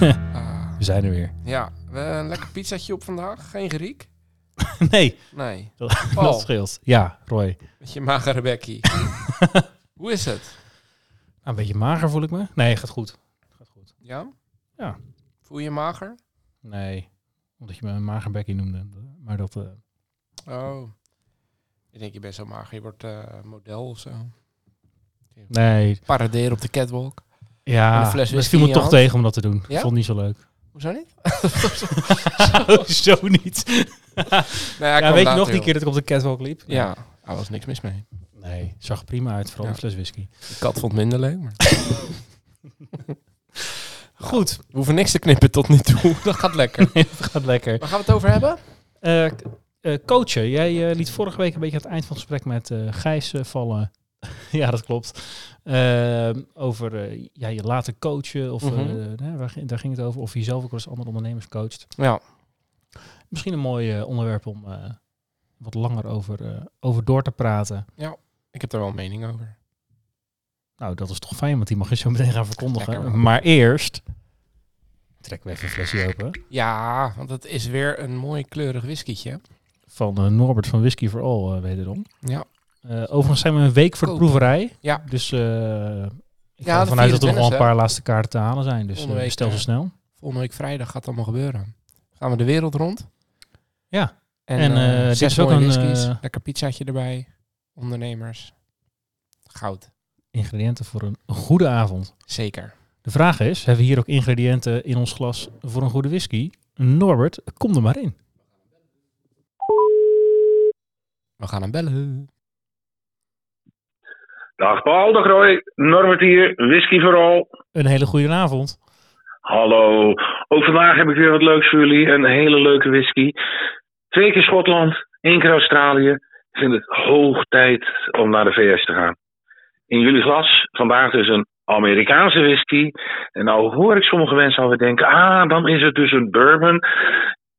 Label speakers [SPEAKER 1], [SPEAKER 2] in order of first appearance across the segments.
[SPEAKER 1] Ah,
[SPEAKER 2] We zijn er weer.
[SPEAKER 1] ja, een lekker pizzatje op vandaag. Geen Griek?
[SPEAKER 2] Nee,
[SPEAKER 1] Nee.
[SPEAKER 2] dat
[SPEAKER 1] Paul,
[SPEAKER 2] scheelt. Ja, Roy.
[SPEAKER 1] met je magere bekkie. Hoe is het?
[SPEAKER 2] Nou, een beetje mager voel ik me. Nee, gaat goed. Gaat goed.
[SPEAKER 1] Ja?
[SPEAKER 2] Ja.
[SPEAKER 1] Voel je je mager?
[SPEAKER 2] Nee, omdat je me een mager bekkie noemde. Maar dat... eh,
[SPEAKER 1] Oh. Ik denk je bent zo mager, je wordt eh, model of zo.
[SPEAKER 2] nee,
[SPEAKER 1] Paraderen op de catwalk.
[SPEAKER 2] Ja, dat
[SPEAKER 1] in je
[SPEAKER 2] toch
[SPEAKER 1] hand?
[SPEAKER 2] tegen om dat te doen. Ik
[SPEAKER 1] Ja?
[SPEAKER 2] vond het niet zo leuk.
[SPEAKER 1] Hoezo niet?
[SPEAKER 2] Zo niet.
[SPEAKER 1] Nee,
[SPEAKER 2] Ja, weet je nog die keer dat ik op de catwalk liep?
[SPEAKER 1] Ja, daar was niks mis mee.
[SPEAKER 2] Nee, zag prima uit, vooral
[SPEAKER 1] Ja.
[SPEAKER 2] een fles whisky.
[SPEAKER 1] De kat vond het minder leuk, maar...
[SPEAKER 2] Goed,
[SPEAKER 1] We hoeven niks te knippen tot nu toe. Dat gaat lekker.
[SPEAKER 2] het gaat lekker.
[SPEAKER 1] Waar gaan we het over hebben?
[SPEAKER 2] Eh, coachen, jij eh, liet vorige week een beetje aan het eind van het gesprek met Gijs vallen. ja, dat klopt. Eh, over eh, ja, je laten coachen, of
[SPEAKER 1] Mhm.
[SPEAKER 2] eh, daar ging het over, of je zelf ook eens andere ondernemers coacht.
[SPEAKER 1] Ja.
[SPEAKER 2] Misschien een mooi eh, onderwerp om wat langer over, over door te praten.
[SPEAKER 1] Ik heb daar wel een mening over.
[SPEAKER 2] Nou, dat is toch fijn, want die mag je zo meteen gaan verkondigen.
[SPEAKER 1] Lekker,
[SPEAKER 2] maar eerst trekken we even een flesje open
[SPEAKER 1] Ja, want het is weer een mooi kleurig whiskietje.
[SPEAKER 2] van Norbert van Whisky for All, wederom.
[SPEAKER 1] Ja.
[SPEAKER 2] Eh, overigens zijn we een week voor de proeverij.
[SPEAKER 1] Ja.
[SPEAKER 2] Dus eh ik
[SPEAKER 1] Ja,
[SPEAKER 2] ga ervan uit dat er nog wel
[SPEAKER 1] 24e,
[SPEAKER 2] een paar laatste kaarten te halen zijn. Dus
[SPEAKER 1] week,
[SPEAKER 2] stel ze
[SPEAKER 1] eh,
[SPEAKER 2] snel.
[SPEAKER 1] Volgende week vrijdag gaat het allemaal gebeuren. Gaan we de wereld rond.
[SPEAKER 2] Ja.
[SPEAKER 1] En,
[SPEAKER 2] En, dit
[SPEAKER 1] zes
[SPEAKER 2] is ook een,
[SPEAKER 1] whiskies. Lekker pizzaatje erbij. Ondernemers. Goud.
[SPEAKER 2] Ingrediënten voor een goede avond.
[SPEAKER 1] Zeker.
[SPEAKER 2] De vraag is, hebben we hier ook ingrediënten in ons glas voor een goede whisky? Norbert, kom er maar in.
[SPEAKER 1] We gaan hem bellen.
[SPEAKER 3] Dag Paul, dag Roy, Norbert hier, whisky vooral.
[SPEAKER 2] Een hele goede avond.
[SPEAKER 3] Hallo, ook vandaag heb ik weer wat leuks voor jullie, een hele leuke whisky. Twee keer Schotland, één keer Australië. Ik vind het hoog tijd om naar de VS te gaan. In jullie glas, vandaag dus een Amerikaanse whisky. En nou hoor ik sommige mensen alweer denken, ah, dan is het dus een bourbon.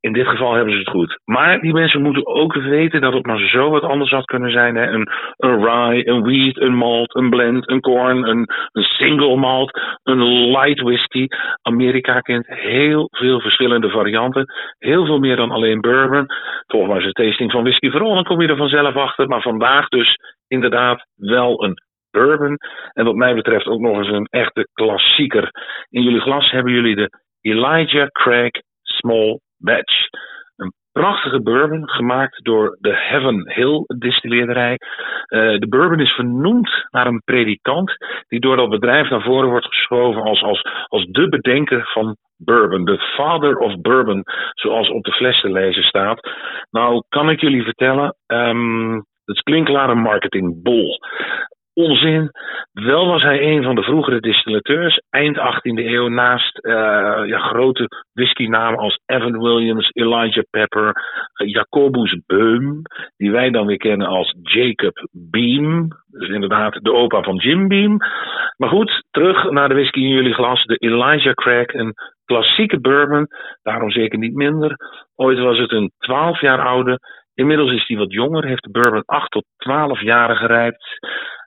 [SPEAKER 3] In dit geval hebben ze het goed. Maar die mensen moeten ook weten dat het maar zo wat anders had kunnen zijn. Hè? Een, een rye, een wheat, een malt, een blend, een corn, een, single malt, een light whisky. Amerika kent heel veel verschillende varianten. Heel veel meer dan alleen bourbon. Volg maar eens een tasting van whisky vooral, dan kom je er vanzelf achter. Maar vandaag dus inderdaad wel een bourbon. En wat mij betreft ook nog eens een echte klassieker. In jullie glas hebben jullie de Elijah Craig Small Batch. Een prachtige bourbon gemaakt door de Heaven Hill distilleerderij. Eh, de bourbon is vernoemd naar een predikant die door dat bedrijf naar voren wordt geschoven als, als, als de bedenker van bourbon. De father of bourbon, zoals op de fles te lezen staat. Nou, kan ik jullie vertellen, ehm het is klinkklare marketingbol. Onzin. Wel was hij een van de vroegere distillateurs, eind 18e eeuw, naast eh, ja, grote whiskynamen als Evan Williams, Elijah Pepper, eh, Jacobus Beum, die wij dan weer kennen als Jacob Beam. Dus inderdaad de opa van Jim Beam. Maar goed, terug naar de whisky in jullie glas. De Elijah Craig, een klassieke bourbon, daarom zeker niet minder. Ooit was het een 12 jaar oude. Inmiddels is hij wat jonger, heeft de bourbon 8 tot 12 jaren gerijpt.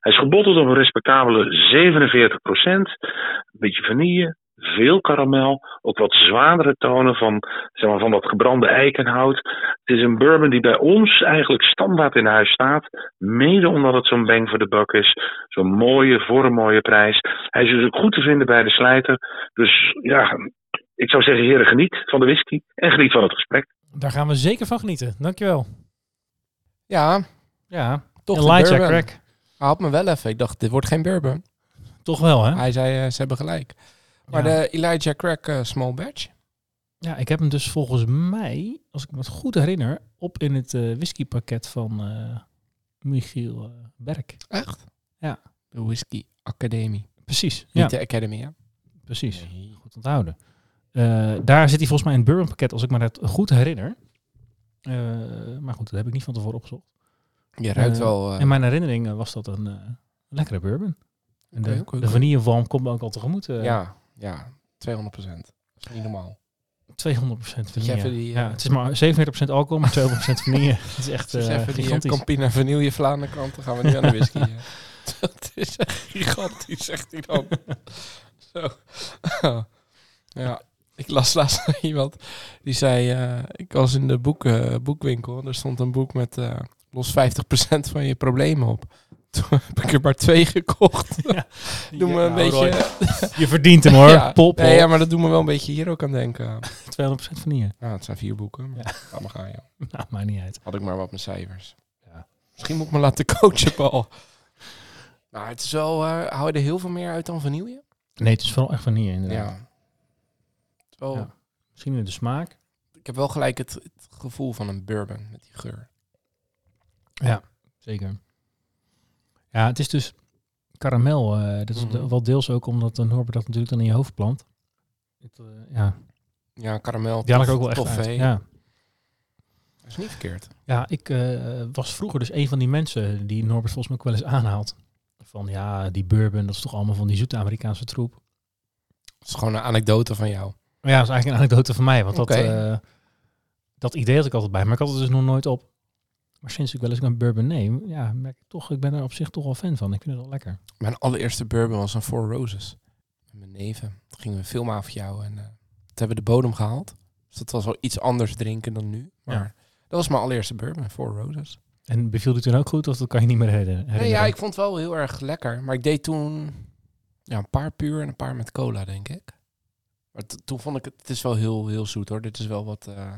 [SPEAKER 3] Hij is gebotteld op een respectabele 47% Een beetje vanille, veel karamel, ook wat zwaardere tonen van, zeg maar, van dat gebrande eikenhout. Het is een bourbon die bij ons eigenlijk standaard in huis staat. Mede omdat het zo'n bang voor de buck is. Zo'n mooie, voor een mooie prijs. Hij is dus ook goed te vinden bij de slijter. Dus ja, ik zou zeggen, heren, geniet van de whisky en geniet van het gesprek.
[SPEAKER 2] Daar gaan we zeker van genieten. Dankjewel.
[SPEAKER 1] Ja,
[SPEAKER 2] Ja,
[SPEAKER 1] toch
[SPEAKER 2] Elijah
[SPEAKER 1] bourbon. Hij had me wel even. Ik dacht, dit wordt geen bourbon.
[SPEAKER 2] Toch wel, hè?
[SPEAKER 1] Hij zei, eh, ze hebben gelijk. Maar
[SPEAKER 2] Ja.
[SPEAKER 1] de Elijah Craig eh, Small Batch?
[SPEAKER 2] Ja, ik heb hem dus volgens mij, als ik me het goed herinner, op in het eh, whiskypakket van eh, Michiel Berk.
[SPEAKER 1] Echt?
[SPEAKER 2] Ja.
[SPEAKER 1] De Whisky Academie.
[SPEAKER 2] Precies.
[SPEAKER 1] Niet
[SPEAKER 2] Ja,
[SPEAKER 1] de Academy, hè?
[SPEAKER 2] precies. Goed onthouden. Eh, daar zit hij volgens mij in het bourbon pakket, als ik me dat goed herinner. Eh, maar goed, dat heb ik niet van tevoren opgezocht.
[SPEAKER 1] Je ruikt
[SPEAKER 2] Eh,
[SPEAKER 1] wel... eh,
[SPEAKER 2] In mijn herinnering eh, was dat een lekkere bourbon. En de,
[SPEAKER 1] oké,
[SPEAKER 2] de komt me ook al tegemoet.
[SPEAKER 1] ja, ja, 200 procent. Dat is niet normaal.
[SPEAKER 2] 200% vanille.
[SPEAKER 1] die,
[SPEAKER 2] ja, het is maar 37% alcohol, maar 200% vanille. Het is echt
[SPEAKER 1] even die. Campina vanille Vlaanderen krant, dan gaan we nu aan de whisky. dat is echt gigantisch, zegt hij dan. Zo. ja, ik las laatst iemand die zei, ik was in de boek, boekwinkel en er stond een boek met los 50% van je problemen op. Toen heb ik er maar twee gekocht.
[SPEAKER 2] Ja.
[SPEAKER 1] Doe me
[SPEAKER 2] Ja,
[SPEAKER 1] een
[SPEAKER 2] nou,
[SPEAKER 1] beetje...
[SPEAKER 2] Roy, Je verdient hem hoor.
[SPEAKER 1] ja,
[SPEAKER 2] pol.
[SPEAKER 1] nee, ja, maar dat doet me wel een beetje hier ook aan denken.
[SPEAKER 2] 200% vanille.
[SPEAKER 1] Ja, het zijn vier boeken. Maar
[SPEAKER 2] Ja.
[SPEAKER 1] Laat maar gaan.
[SPEAKER 2] Nou, maakt niet uit.
[SPEAKER 1] Had ik maar wat met cijfers.
[SPEAKER 2] Ja.
[SPEAKER 1] Misschien moet ik me laten coachen, Paul. Maar het is wel... eh hou je er heel veel meer uit dan vanille?
[SPEAKER 2] Nee, het is vooral echt vanille inderdaad.
[SPEAKER 1] Ja. Wel-
[SPEAKER 2] Ja. Misschien in de smaak.
[SPEAKER 1] Ik heb wel gelijk het, het gevoel van een bourbon met die geur.
[SPEAKER 2] Ja, zeker. Ja, het is dus karamel. eh dat is
[SPEAKER 1] Mhm.
[SPEAKER 2] de- wel deels ook omdat de Norbert dat natuurlijk dan in je hoofd plant. Het, eh, ja,
[SPEAKER 1] Ja, karamel.
[SPEAKER 2] haal ik ook wel echt? Ja.
[SPEAKER 1] Dat is niet verkeerd.
[SPEAKER 2] ja, ik eh, was vroeger dus een van die mensen die Norbert volgens mij ook wel eens aanhaalt. Van ja, die bourbon, dat is toch allemaal van die zoete Amerikaanse troep.
[SPEAKER 1] Het is gewoon een anekdote van jou.
[SPEAKER 2] Ja, dat is eigenlijk een anekdote van mij. Want dat, eh, dat idee had ik altijd bij, maar ik had het dus nog nooit op. Maar sinds ik wel eens een bourbon neem, ja, merk ik toch, ik ben er op zich toch wel fan van. Ik vind het wel lekker.
[SPEAKER 1] Mijn allereerste bourbon was een Four Roses. Met mijn neven. Toen gingen we filmen af jou. En eh toen hebben we de bodem gehaald. Dus dat was wel iets anders drinken dan nu. Maar
[SPEAKER 2] Ja.
[SPEAKER 1] dat was mijn allereerste bourbon, Four Roses.
[SPEAKER 2] En beviel die toen ook goed, of dat kan je niet meer herinneren?
[SPEAKER 1] Nee, ja, ik vond het wel heel erg lekker. Maar ik deed toen ja, een paar puur en een paar met cola, denk ik. Maar toen vond ik het, het is wel heel, heel zoet hoor. Dit is wel wat eh,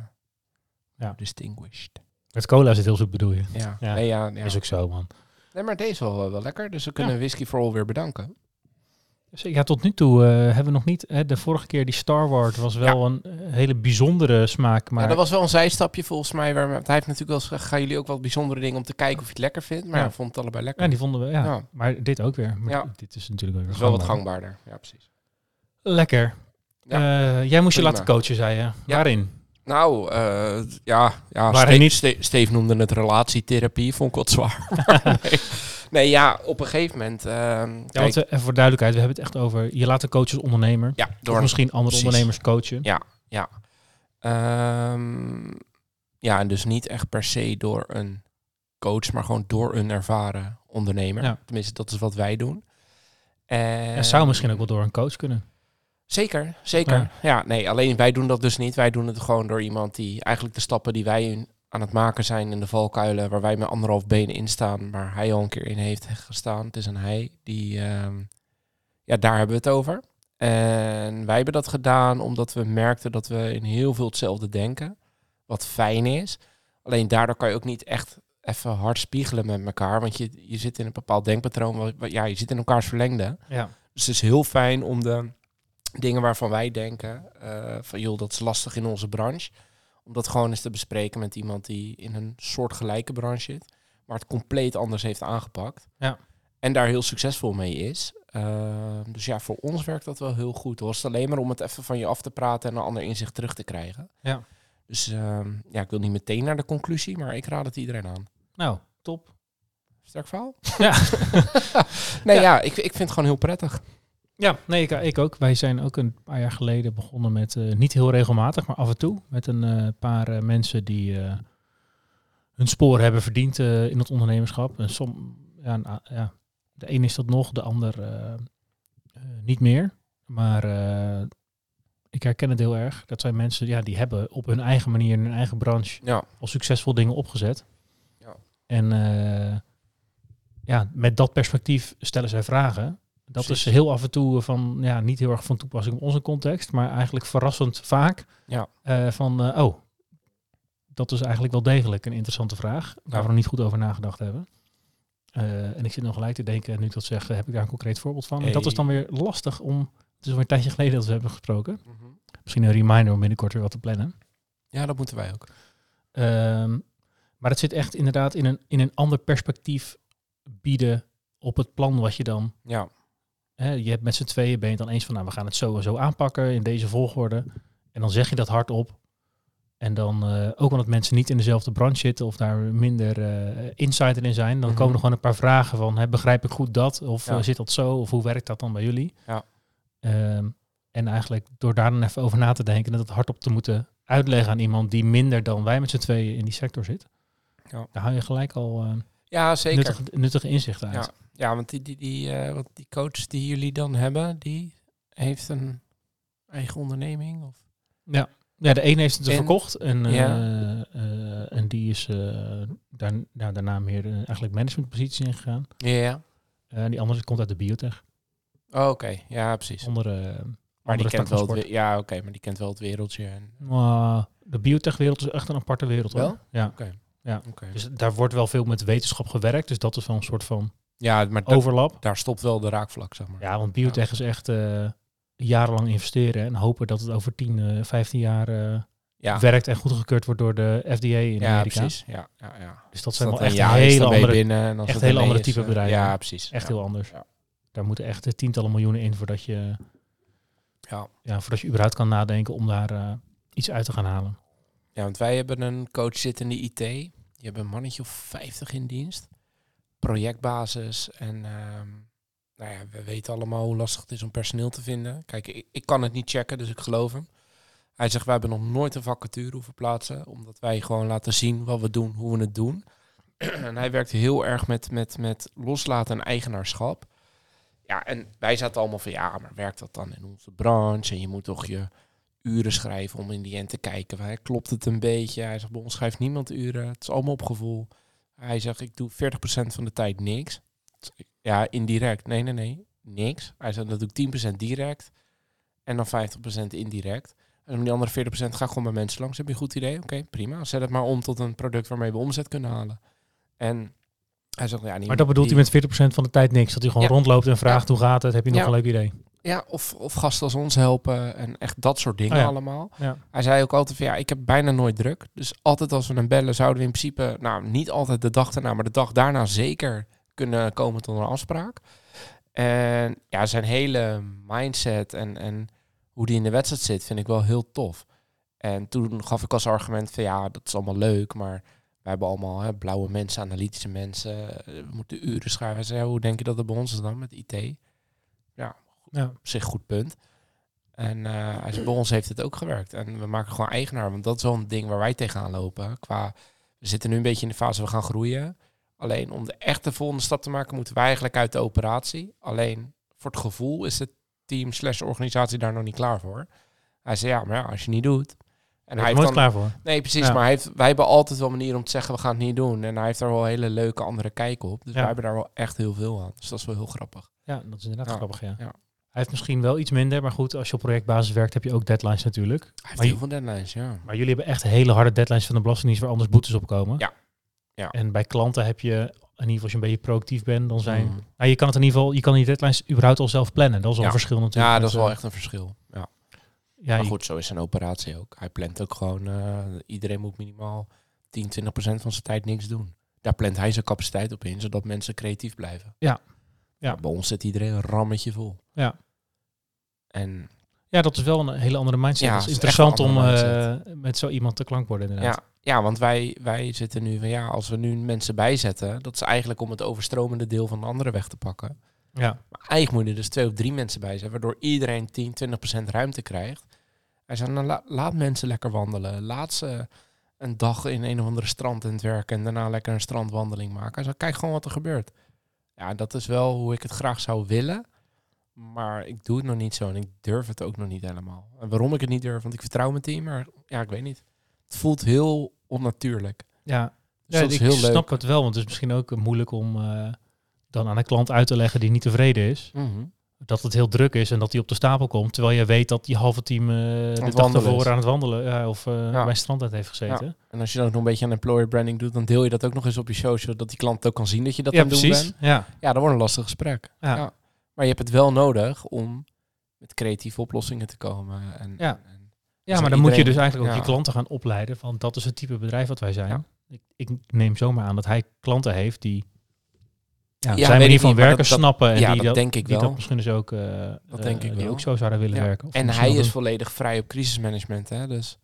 [SPEAKER 2] Ja.
[SPEAKER 1] distinguished.
[SPEAKER 2] Met cola is het heel zoet bedoel je?
[SPEAKER 1] Ja,
[SPEAKER 2] Ja.
[SPEAKER 1] Nee, ja, ja.
[SPEAKER 2] Is ook zo, man.
[SPEAKER 1] nee maar deze is wel, wel lekker. Dus we kunnen Whisky for All weer bedanken.
[SPEAKER 2] Ja, tot nu toe eh, hebben we nog niet... Hè, de vorige keer die Star Wars was wel een eh, hele bijzondere smaak, maar...
[SPEAKER 1] Ja, dat was wel een zijstapje volgens mij. Waar, hij heeft natuurlijk wel eens gezegd, gaan jullie ook wat bijzondere dingen om te kijken of je het lekker vindt. Maar
[SPEAKER 2] Ja.
[SPEAKER 1] ja, vond het allebei lekker.
[SPEAKER 2] Ja, die vonden we, ja.
[SPEAKER 1] Ja.
[SPEAKER 2] Maar dit ook weer. Maar
[SPEAKER 1] Ja.
[SPEAKER 2] Dit is natuurlijk weer
[SPEAKER 1] is wel wat
[SPEAKER 2] gangbaar.
[SPEAKER 1] gangbaarder. Ja, precies.
[SPEAKER 2] Lekker. Eh, jij moest je laten coachen, zei je. Waarin?
[SPEAKER 1] Nou, eh, ja, ja
[SPEAKER 2] Waarin niet?
[SPEAKER 1] Ste- Steve noemde het relatietherapie. Vond ik wat zwaar. Nee. nee, ja, op een gegeven moment... ehm,
[SPEAKER 2] Ja, want, eh, even voor duidelijkheid, we hebben het echt over... Je laat de coach als ondernemer.
[SPEAKER 1] ja,
[SPEAKER 2] Of
[SPEAKER 1] door
[SPEAKER 2] misschien andere
[SPEAKER 1] precies.
[SPEAKER 2] ondernemers coachen.
[SPEAKER 1] Ja. Ja. Ehm, ja, en dus niet echt per se door een coach, maar gewoon door een ervaren ondernemer.
[SPEAKER 2] Ja.
[SPEAKER 1] Tenminste, dat is wat wij doen. En
[SPEAKER 2] En zou misschien ook wel door een coach kunnen.
[SPEAKER 1] Zeker, zeker.
[SPEAKER 2] Ja.
[SPEAKER 1] Ja. nee, alleen wij doen dat dus niet. Wij doen het gewoon door iemand die eigenlijk de stappen die wij aan het maken zijn in de valkuilen, waar wij met anderhalf benen in staan, waar hij al een keer in heeft gestaan. Het is een hij, die, ehm, ja, daar hebben we het over. En wij hebben dat gedaan omdat we merkten dat we in heel veel hetzelfde denken, wat fijn is. Alleen daardoor kan je ook niet echt even hard spiegelen met elkaar, want je, je zit in een bepaald denkpatroon, wat- ja, je zit in elkaars verlengde.
[SPEAKER 2] Ja.
[SPEAKER 1] Dus het is heel fijn om de dingen waarvan wij denken, eh, van joh, dat is lastig in onze branche, om dat gewoon eens te bespreken met iemand die in een soortgelijke branche zit, maar het compleet anders heeft aangepakt.
[SPEAKER 2] Ja.
[SPEAKER 1] En daar heel succesvol mee is. Eh, dus ja, voor ons werkt dat wel heel goed. Het was alleen maar om het even van je af te praten en een ander inzicht terug te krijgen.
[SPEAKER 2] Ja.
[SPEAKER 1] Dus ehm, ja, ik wil niet meteen naar de conclusie, maar ik raad het iedereen aan.
[SPEAKER 2] Nou, top.
[SPEAKER 1] Sterk verhaal?
[SPEAKER 2] Ja.
[SPEAKER 1] nee,
[SPEAKER 2] Ja.
[SPEAKER 1] ja, ik, ik vind het gewoon heel prettig.
[SPEAKER 2] Ja, nee, ik, ik ook. Wij zijn ook een paar jaar geleden begonnen met, eh, niet heel regelmatig, maar af en toe, met een eh, paar eh, mensen die hun spoor hebben verdiend in het ondernemerschap. En som, ja, a- ja, de een is dat nog, de ander niet meer. Maar ik herken het heel erg. Dat zijn mensen ja, die hebben op hun eigen manier, in hun eigen branche,
[SPEAKER 1] Ja,
[SPEAKER 2] al succesvol dingen opgezet.
[SPEAKER 1] Ja.
[SPEAKER 2] En ja, met dat perspectief stellen zij vragen. Dat
[SPEAKER 1] Precies.
[SPEAKER 2] is heel af en toe van, ja, niet heel erg van toepassing op onze context, maar eigenlijk verrassend vaak
[SPEAKER 1] Ja.
[SPEAKER 2] eh, van, eh, oh, dat is eigenlijk wel degelijk een interessante vraag, waar we nog niet goed over nagedacht hebben. Eh, en ik zit nog gelijk te denken, nu ik dat zeg, heb ik daar een concreet voorbeeld van. En dat is dan weer lastig om, het is alweer een tijdje geleden dat we hebben gesproken. Misschien een reminder om binnenkort weer wat te plannen.
[SPEAKER 1] ja, dat moeten wij ook.
[SPEAKER 2] Ehm, maar het zit echt inderdaad in een, in een ander perspectief bieden op het plan wat je dan...
[SPEAKER 1] Ja,
[SPEAKER 2] Hè, je hebt met z'n tweeën ben je dan eens van, nou, we gaan het zo en zo aanpakken in deze volgorde. En dan zeg je dat hardop. En dan eh, ook omdat mensen niet in dezelfde branche zitten of daar minder eh insider in zijn, dan
[SPEAKER 1] Mhm.
[SPEAKER 2] komen er gewoon een paar vragen van, hè, begrijp ik goed dat? Of
[SPEAKER 1] Ja.
[SPEAKER 2] eh, zit dat zo? Of hoe werkt dat dan bij jullie?
[SPEAKER 1] Ja.
[SPEAKER 2] Ehm, en eigenlijk door daar dan even over na te denken en dat hardop te moeten uitleggen aan iemand die minder dan wij met z'n tweeën in die sector zit,
[SPEAKER 1] Ja.
[SPEAKER 2] daar haal je gelijk al
[SPEAKER 1] Ja, zeker.
[SPEAKER 2] nuttige, nuttige inzichten uit.
[SPEAKER 1] Ja, ja want die, die, die, wat die coach die jullie dan hebben, die heeft een eigen onderneming? Of?
[SPEAKER 2] Ja, de ene heeft het
[SPEAKER 1] En-
[SPEAKER 2] verkocht en, eh,
[SPEAKER 1] Ja.
[SPEAKER 2] eh, en die is daar, nou, daarna meer eigenlijk managementpositie ingegaan.
[SPEAKER 1] Ja, ja.
[SPEAKER 2] Eh, die andere komt uit de biotech.
[SPEAKER 1] Oh, oké. Ja, precies.
[SPEAKER 2] Andere,
[SPEAKER 1] Maar die kent wel het, ja, oké, maar die kent wel het wereldje. En,
[SPEAKER 2] Maar de biotechwereld is echt een aparte wereld. Hoor.
[SPEAKER 1] Wel?
[SPEAKER 2] Ja.
[SPEAKER 1] Oké.
[SPEAKER 2] Ja. Dus daar wordt wel veel met wetenschap gewerkt. Dus dat is wel een soort van
[SPEAKER 1] Ja, maar da-
[SPEAKER 2] overlap.
[SPEAKER 1] daar stopt wel de raakvlak, zeg maar.
[SPEAKER 2] Ja, want biotech is echt eh, jarenlang investeren en hopen dat het over 10, eh 15 jaar eh,
[SPEAKER 1] ja.
[SPEAKER 2] werkt en goedgekeurd wordt door de FDA in
[SPEAKER 1] ja
[SPEAKER 2] Amerika.
[SPEAKER 1] precies. Ja, ja, ja.
[SPEAKER 2] Dus dat zijn wel echt
[SPEAKER 1] is,
[SPEAKER 2] hele andere,
[SPEAKER 1] binnen. En als
[SPEAKER 2] echt hele andere
[SPEAKER 1] is,
[SPEAKER 2] type
[SPEAKER 1] eh,
[SPEAKER 2] bedrijven.
[SPEAKER 1] Ja, precies.
[SPEAKER 2] echt heel anders. Daar moeten echt tientallen miljoenen in voordat je,
[SPEAKER 1] Ja.
[SPEAKER 2] ja, voordat je überhaupt kan nadenken om daar iets uit te gaan halen.
[SPEAKER 1] Ja, want wij hebben een coach zitten in de IT. Die hebben een mannetje of 50 in dienst. Projectbasis. En ehm, nou ja, we weten allemaal hoe lastig het is om personeel te vinden. Kijk, ik, ik kan het niet checken, dus ik geloof hem. Hij zegt, wij hebben nog nooit een vacature hoeven plaatsen. Omdat wij gewoon laten zien wat we doen, hoe we het doen. en hij werkt heel erg met, met, met loslaten en eigenaarschap. Ja, en wij zaten allemaal van, ja, maar werkt dat dan in onze branche? En je moet toch je uren schrijven om in die end te kijken. Klopt het een beetje? Hij zegt, bij ons schrijft niemand uren. Het is allemaal op gevoel. Hij zegt, ik doe 40% van de tijd niks. Ja, indirect. Nee, nee, nee. Niks. Hij zegt, dat doe ik 10% direct. En dan 50% indirect. En om die andere 40% ga ik gewoon bij mensen langs. Heb je een goed idee? Oké, prima. Zet het maar om tot een product waarmee we omzet kunnen halen. En hij zegt, ja, niet
[SPEAKER 2] Maar dat bedoelt hij met 40% van de tijd niks. Dat hij gewoon
[SPEAKER 1] Ja.
[SPEAKER 2] rondloopt en vraagt hoe gaat het? Heb je nog
[SPEAKER 1] Ja.
[SPEAKER 2] een leuk idee?
[SPEAKER 1] Ja, of, of gasten als ons helpen en echt dat soort dingen
[SPEAKER 2] Oh ja.
[SPEAKER 1] allemaal.
[SPEAKER 2] Ja.
[SPEAKER 1] Hij zei ook altijd van ja, ik heb bijna nooit druk. Dus altijd als we hem bellen, zouden we in principe, nou niet altijd de dag daarna, maar de dag daarna zeker kunnen komen tot een afspraak. En ja, zijn hele mindset en, en hoe die in de wedstrijd zit, vind ik wel heel tof. En toen gaf ik als argument van ja, dat is allemaal leuk, maar wij hebben allemaal hè, blauwe mensen, analytische mensen. eh, We moeten uren schrijven. Hij zei, hoe denk je dat het bij ons is dan met IT? Ja,
[SPEAKER 2] Ja.
[SPEAKER 1] op zich goed punt. En eh, hij zei, bij ons heeft het ook gewerkt. En we maken gewoon eigenaar. Want dat is wel een ding waar wij tegenaan lopen. Qua, we zitten nu een beetje in de fase, we gaan groeien. Alleen om de echte volgende stap te maken, moeten wij eigenlijk uit de operatie. Alleen voor het gevoel is het team slash organisatie daar nog niet klaar voor. Hij zei, ja, maar ja, als je niet doet. En hij heeft dan,
[SPEAKER 2] klaar voor.
[SPEAKER 1] Nee, precies.
[SPEAKER 2] Ja.
[SPEAKER 1] Maar hij heeft, wij hebben altijd wel manieren om te zeggen, we gaan het niet doen. En hij heeft daar wel een hele leuke andere kijk op. Dus
[SPEAKER 2] Ja.
[SPEAKER 1] wij hebben daar wel echt heel veel aan. Dus dat is wel heel grappig.
[SPEAKER 2] Ja, dat is inderdaad
[SPEAKER 1] Ja.
[SPEAKER 2] grappig, ja. Heeft misschien wel iets minder, maar goed, als je op projectbasis werkt, heb je ook deadlines natuurlijk.
[SPEAKER 1] Hij heeft
[SPEAKER 2] Maar
[SPEAKER 1] heel veel deadlines, ja.
[SPEAKER 2] Maar jullie hebben echt hele harde deadlines van de Belastingdienst waar anders boetes op komen.
[SPEAKER 1] Ja. Ja.
[SPEAKER 2] En bij klanten heb je, in ieder geval als je een beetje proactief bent, dan zijn...
[SPEAKER 1] Mm.
[SPEAKER 2] Nou, je kan het in ieder geval, je kan die deadlines überhaupt al zelf plannen. Dat is al
[SPEAKER 1] Ja.
[SPEAKER 2] een verschil natuurlijk.
[SPEAKER 1] Ja, dat is wel
[SPEAKER 2] eh,
[SPEAKER 1] echt een verschil. Ja.
[SPEAKER 2] Ja,
[SPEAKER 1] maar goed, zo is zijn operatie ook. Hij plant ook gewoon, eh, iedereen moet minimaal 10, 20 procent van zijn tijd niks doen. Daar plant hij zijn capaciteit op in, zodat mensen creatief blijven.
[SPEAKER 2] Ja. Ja.
[SPEAKER 1] Maar Bij ons zit iedereen een rammetje vol.
[SPEAKER 2] Ja.
[SPEAKER 1] En
[SPEAKER 2] ja, dat is wel een hele andere mindset.
[SPEAKER 1] Ja,
[SPEAKER 2] het is interessant om eh, met zo iemand te klankborden inderdaad.
[SPEAKER 1] ja, ja, want wij, wij zitten nu van ja, als we nu mensen bijzetten, dat is eigenlijk om het overstromende deel van de andere weg te pakken.
[SPEAKER 2] Ja.
[SPEAKER 1] Maar eigenlijk moet je er dus twee of drie mensen bij zijn, waardoor iedereen 10, 20 procent ruimte krijgt. Hij zei, nou, la- laat mensen lekker wandelen. Laat ze een dag in een of andere strand aan het werken en daarna lekker een strandwandeling maken. Hij zei, kijk gewoon wat er gebeurt. Ja, dat is wel hoe ik het graag zou willen. Maar ik doe het nog niet zo en ik durf het ook nog niet helemaal. En waarom ik het niet durf, want ik vertrouw mijn team, maar ja, ik weet niet. Het voelt heel onnatuurlijk.
[SPEAKER 2] Ja,
[SPEAKER 1] Dus
[SPEAKER 2] ja ik
[SPEAKER 1] heel
[SPEAKER 2] snap
[SPEAKER 1] leuk.
[SPEAKER 2] het wel, want het is misschien ook eh, moeilijk om eh, dan aan een klant uit te leggen die niet tevreden is.
[SPEAKER 1] Mhm.
[SPEAKER 2] Dat het heel druk is en dat hij op de stapel komt, terwijl je weet dat die halve team eh, de dag ervoor aan het wandelen ja, of
[SPEAKER 1] Ja.
[SPEAKER 2] bij strandtijd heeft gezeten.
[SPEAKER 1] En als je dan ook nog een beetje aan employer branding doet, dan deel je dat ook nog eens op je social, dat die klant ook kan zien dat je dat
[SPEAKER 2] Ja,
[SPEAKER 1] aan het doen
[SPEAKER 2] precies.
[SPEAKER 1] bent.
[SPEAKER 2] Ja.
[SPEAKER 1] Ja, dat wordt een lastig gesprek.
[SPEAKER 2] Ja.
[SPEAKER 1] Maar je hebt het wel nodig om met creatieve oplossingen te komen. En,
[SPEAKER 2] Ja.
[SPEAKER 1] en-
[SPEAKER 2] Ja, maar dan moet je dus eigenlijk ook
[SPEAKER 1] ja.
[SPEAKER 2] je klanten gaan opleiden van dat is het type bedrijf wat wij zijn.
[SPEAKER 1] Ja.
[SPEAKER 2] Ik, ik neem zomaar aan dat hij klanten heeft die Ja,
[SPEAKER 1] Ja,
[SPEAKER 2] zijn die van
[SPEAKER 1] niet,
[SPEAKER 2] werken
[SPEAKER 1] dat-
[SPEAKER 2] snappen en
[SPEAKER 1] ja,
[SPEAKER 2] die
[SPEAKER 1] dat
[SPEAKER 2] dat,
[SPEAKER 1] denk ik
[SPEAKER 2] die
[SPEAKER 1] wel.
[SPEAKER 2] dat misschien dus ook, eh,
[SPEAKER 1] Dat
[SPEAKER 2] eh,
[SPEAKER 1] denk ik
[SPEAKER 2] die
[SPEAKER 1] wel.
[SPEAKER 2] ook zo zouden willen werken.
[SPEAKER 1] En hij is volledig vrij op crisismanagement, hè? Dus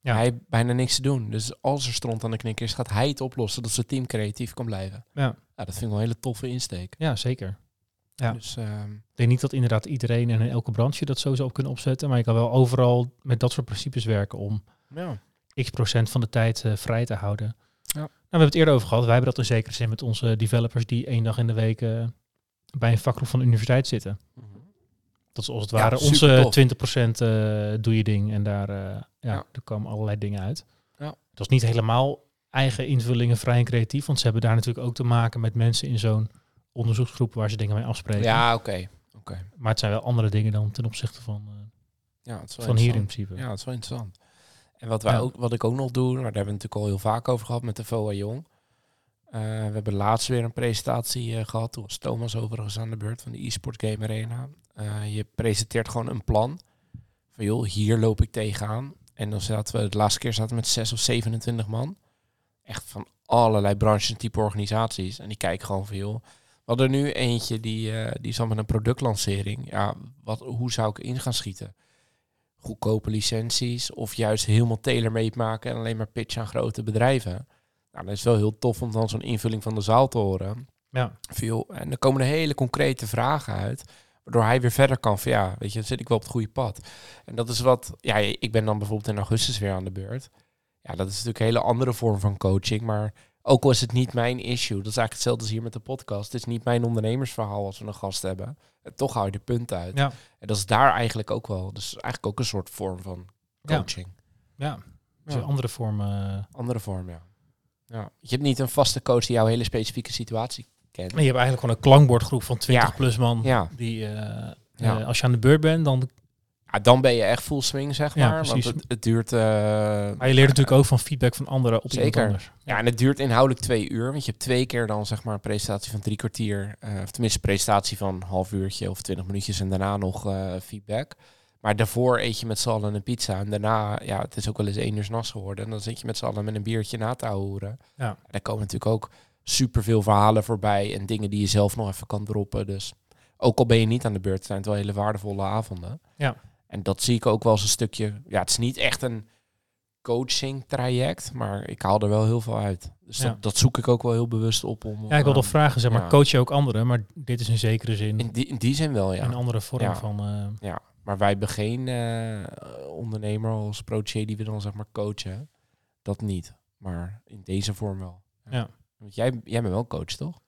[SPEAKER 2] Ja.
[SPEAKER 1] hij heeft bijna niks te doen. Dus als er stront aan de knik is, gaat hij het oplossen dat zijn team creatief kan blijven.
[SPEAKER 2] Ja.
[SPEAKER 1] Ja, dat vind ik wel een hele toffe insteek.
[SPEAKER 2] Ja, zeker. Ja.
[SPEAKER 1] Dus ehm,
[SPEAKER 2] Ik denk niet dat inderdaad iedereen en in elke branche dat zo zou kunnen opzetten. Maar je kan wel overal met dat soort principes werken om
[SPEAKER 1] ja.
[SPEAKER 2] x procent van de tijd eh, vrij te houden.
[SPEAKER 1] Ja.
[SPEAKER 2] Nou, we hebben het eerder over gehad. Wij hebben dat in zekere zin met onze developers die één dag in de week eh, bij een vakgroep van de universiteit zitten. Dat is als het ware onze 20% eh doe je ding en daar, ja,
[SPEAKER 1] Ja.
[SPEAKER 2] er komen allerlei dingen uit.
[SPEAKER 1] Ja.
[SPEAKER 2] Dat is niet helemaal eigen invullingen vrij en creatief, want ze hebben daar natuurlijk ook te maken met mensen in zo'n onderzoeksgroep waar ze dingen mee afspreken.
[SPEAKER 1] Ja, oké. Oké.
[SPEAKER 2] Maar het zijn wel andere dingen dan ten opzichte van, eh,
[SPEAKER 1] Ja, het is wel
[SPEAKER 2] van hier in principe.
[SPEAKER 1] Ja, dat is wel interessant. En wat, wij
[SPEAKER 2] Ja.
[SPEAKER 1] ook, wat ik ook nog doe, maar daar hebben we natuurlijk al heel vaak over gehad met de VOA Jong. Eh, we hebben laatst weer een presentatie eh, gehad. Toen was Thomas overigens aan de beurt van de eSport Game Arena. Je presenteert gewoon een plan. Van joh, hier loop ik tegenaan. En dan zaten we, de laatste keer zaten we met 6 of 27 man. Echt van allerlei branches en type organisaties. En die kijken gewoon van joh. We hadden nu eentje die, eh die zat met een productlancering. Ja, wat, hoe zou ik in gaan schieten? goedkope licenties of juist helemaal tailor-made maken en alleen maar pitchen aan grote bedrijven. Nou, dat is wel heel tof om dan zo'n invulling van de zaal te horen.
[SPEAKER 2] Ja.
[SPEAKER 1] Veel, en dan komen er hele concrete vragen uit, waardoor hij weer verder kan van ja, weet je, dan zit ik wel op het goede pad. En dat is wat, ja, ik ben dan bijvoorbeeld in augustus weer aan de beurt. Ja, dat is natuurlijk een hele andere vorm van coaching, maar ook al is het niet mijn issue, dat is eigenlijk hetzelfde als hier met de podcast. Het is niet mijn ondernemersverhaal als we een gast hebben. En toch hou je de punten uit.
[SPEAKER 2] Ja.
[SPEAKER 1] En dat is daar eigenlijk ook wel. Dus eigenlijk ook een soort vorm van coaching.
[SPEAKER 2] Ja, dus
[SPEAKER 1] Ja.
[SPEAKER 2] een andere vorm. eh.
[SPEAKER 1] Andere vorm, ja. ja. Je hebt niet een vaste coach die jouw hele specifieke situatie kent.
[SPEAKER 2] Maar je hebt eigenlijk gewoon een klankbordgroep van 20
[SPEAKER 1] Ja.
[SPEAKER 2] plus man.
[SPEAKER 1] Ja.
[SPEAKER 2] Die, eh, eh, als je aan de beurt bent, dan.
[SPEAKER 1] Ja, dan ben je echt full swing, zeg
[SPEAKER 2] Ja,
[SPEAKER 1] maar. want
[SPEAKER 2] precies.
[SPEAKER 1] het, het duurt... eh,
[SPEAKER 2] Maar je leert natuurlijk ook van feedback van anderen op
[SPEAKER 1] Zeker.
[SPEAKER 2] anders.
[SPEAKER 1] Ja, en het duurt inhoudelijk twee uur. Want je hebt twee keer dan zeg maar een presentatie van drie kwartier. eh, of tenminste een presentatie van een half uurtje of twintig minuutjes. En daarna nog eh, feedback. Maar daarvoor eet je met z'n allen een pizza. En daarna, ja, het is ook wel eens één uur nachts geworden. En dan zit je met z'n allen met een biertje na te houden.
[SPEAKER 2] Ja.
[SPEAKER 1] En daar komen natuurlijk ook superveel verhalen voorbij. En dingen die je zelf nog even kan droppen. Dus ook al ben je niet aan de beurt, zijn het wel hele waardevolle avonden.
[SPEAKER 2] Ja.
[SPEAKER 1] En dat zie ik ook wel als een stukje... Ja, het is niet echt een coaching traject, maar ik haal er wel heel veel uit. Dus
[SPEAKER 2] Ja.
[SPEAKER 1] dat, dat zoek ik ook wel heel bewust op om.
[SPEAKER 2] Ja, ik wilde
[SPEAKER 1] eh,
[SPEAKER 2] vragen, zeg maar,
[SPEAKER 1] ja.
[SPEAKER 2] coach je ook anderen? Maar dit is in zekere zin
[SPEAKER 1] in, die, in die zin wel, ja.
[SPEAKER 2] een andere vorm
[SPEAKER 1] Ja.
[SPEAKER 2] van... eh,
[SPEAKER 1] ja. Maar wij hebben geen eh, ondernemer als protégé die we dan zeg maar coachen. Dat niet. Maar in deze vorm wel.
[SPEAKER 2] Ja.
[SPEAKER 1] Want jij, jij bent wel coach, toch?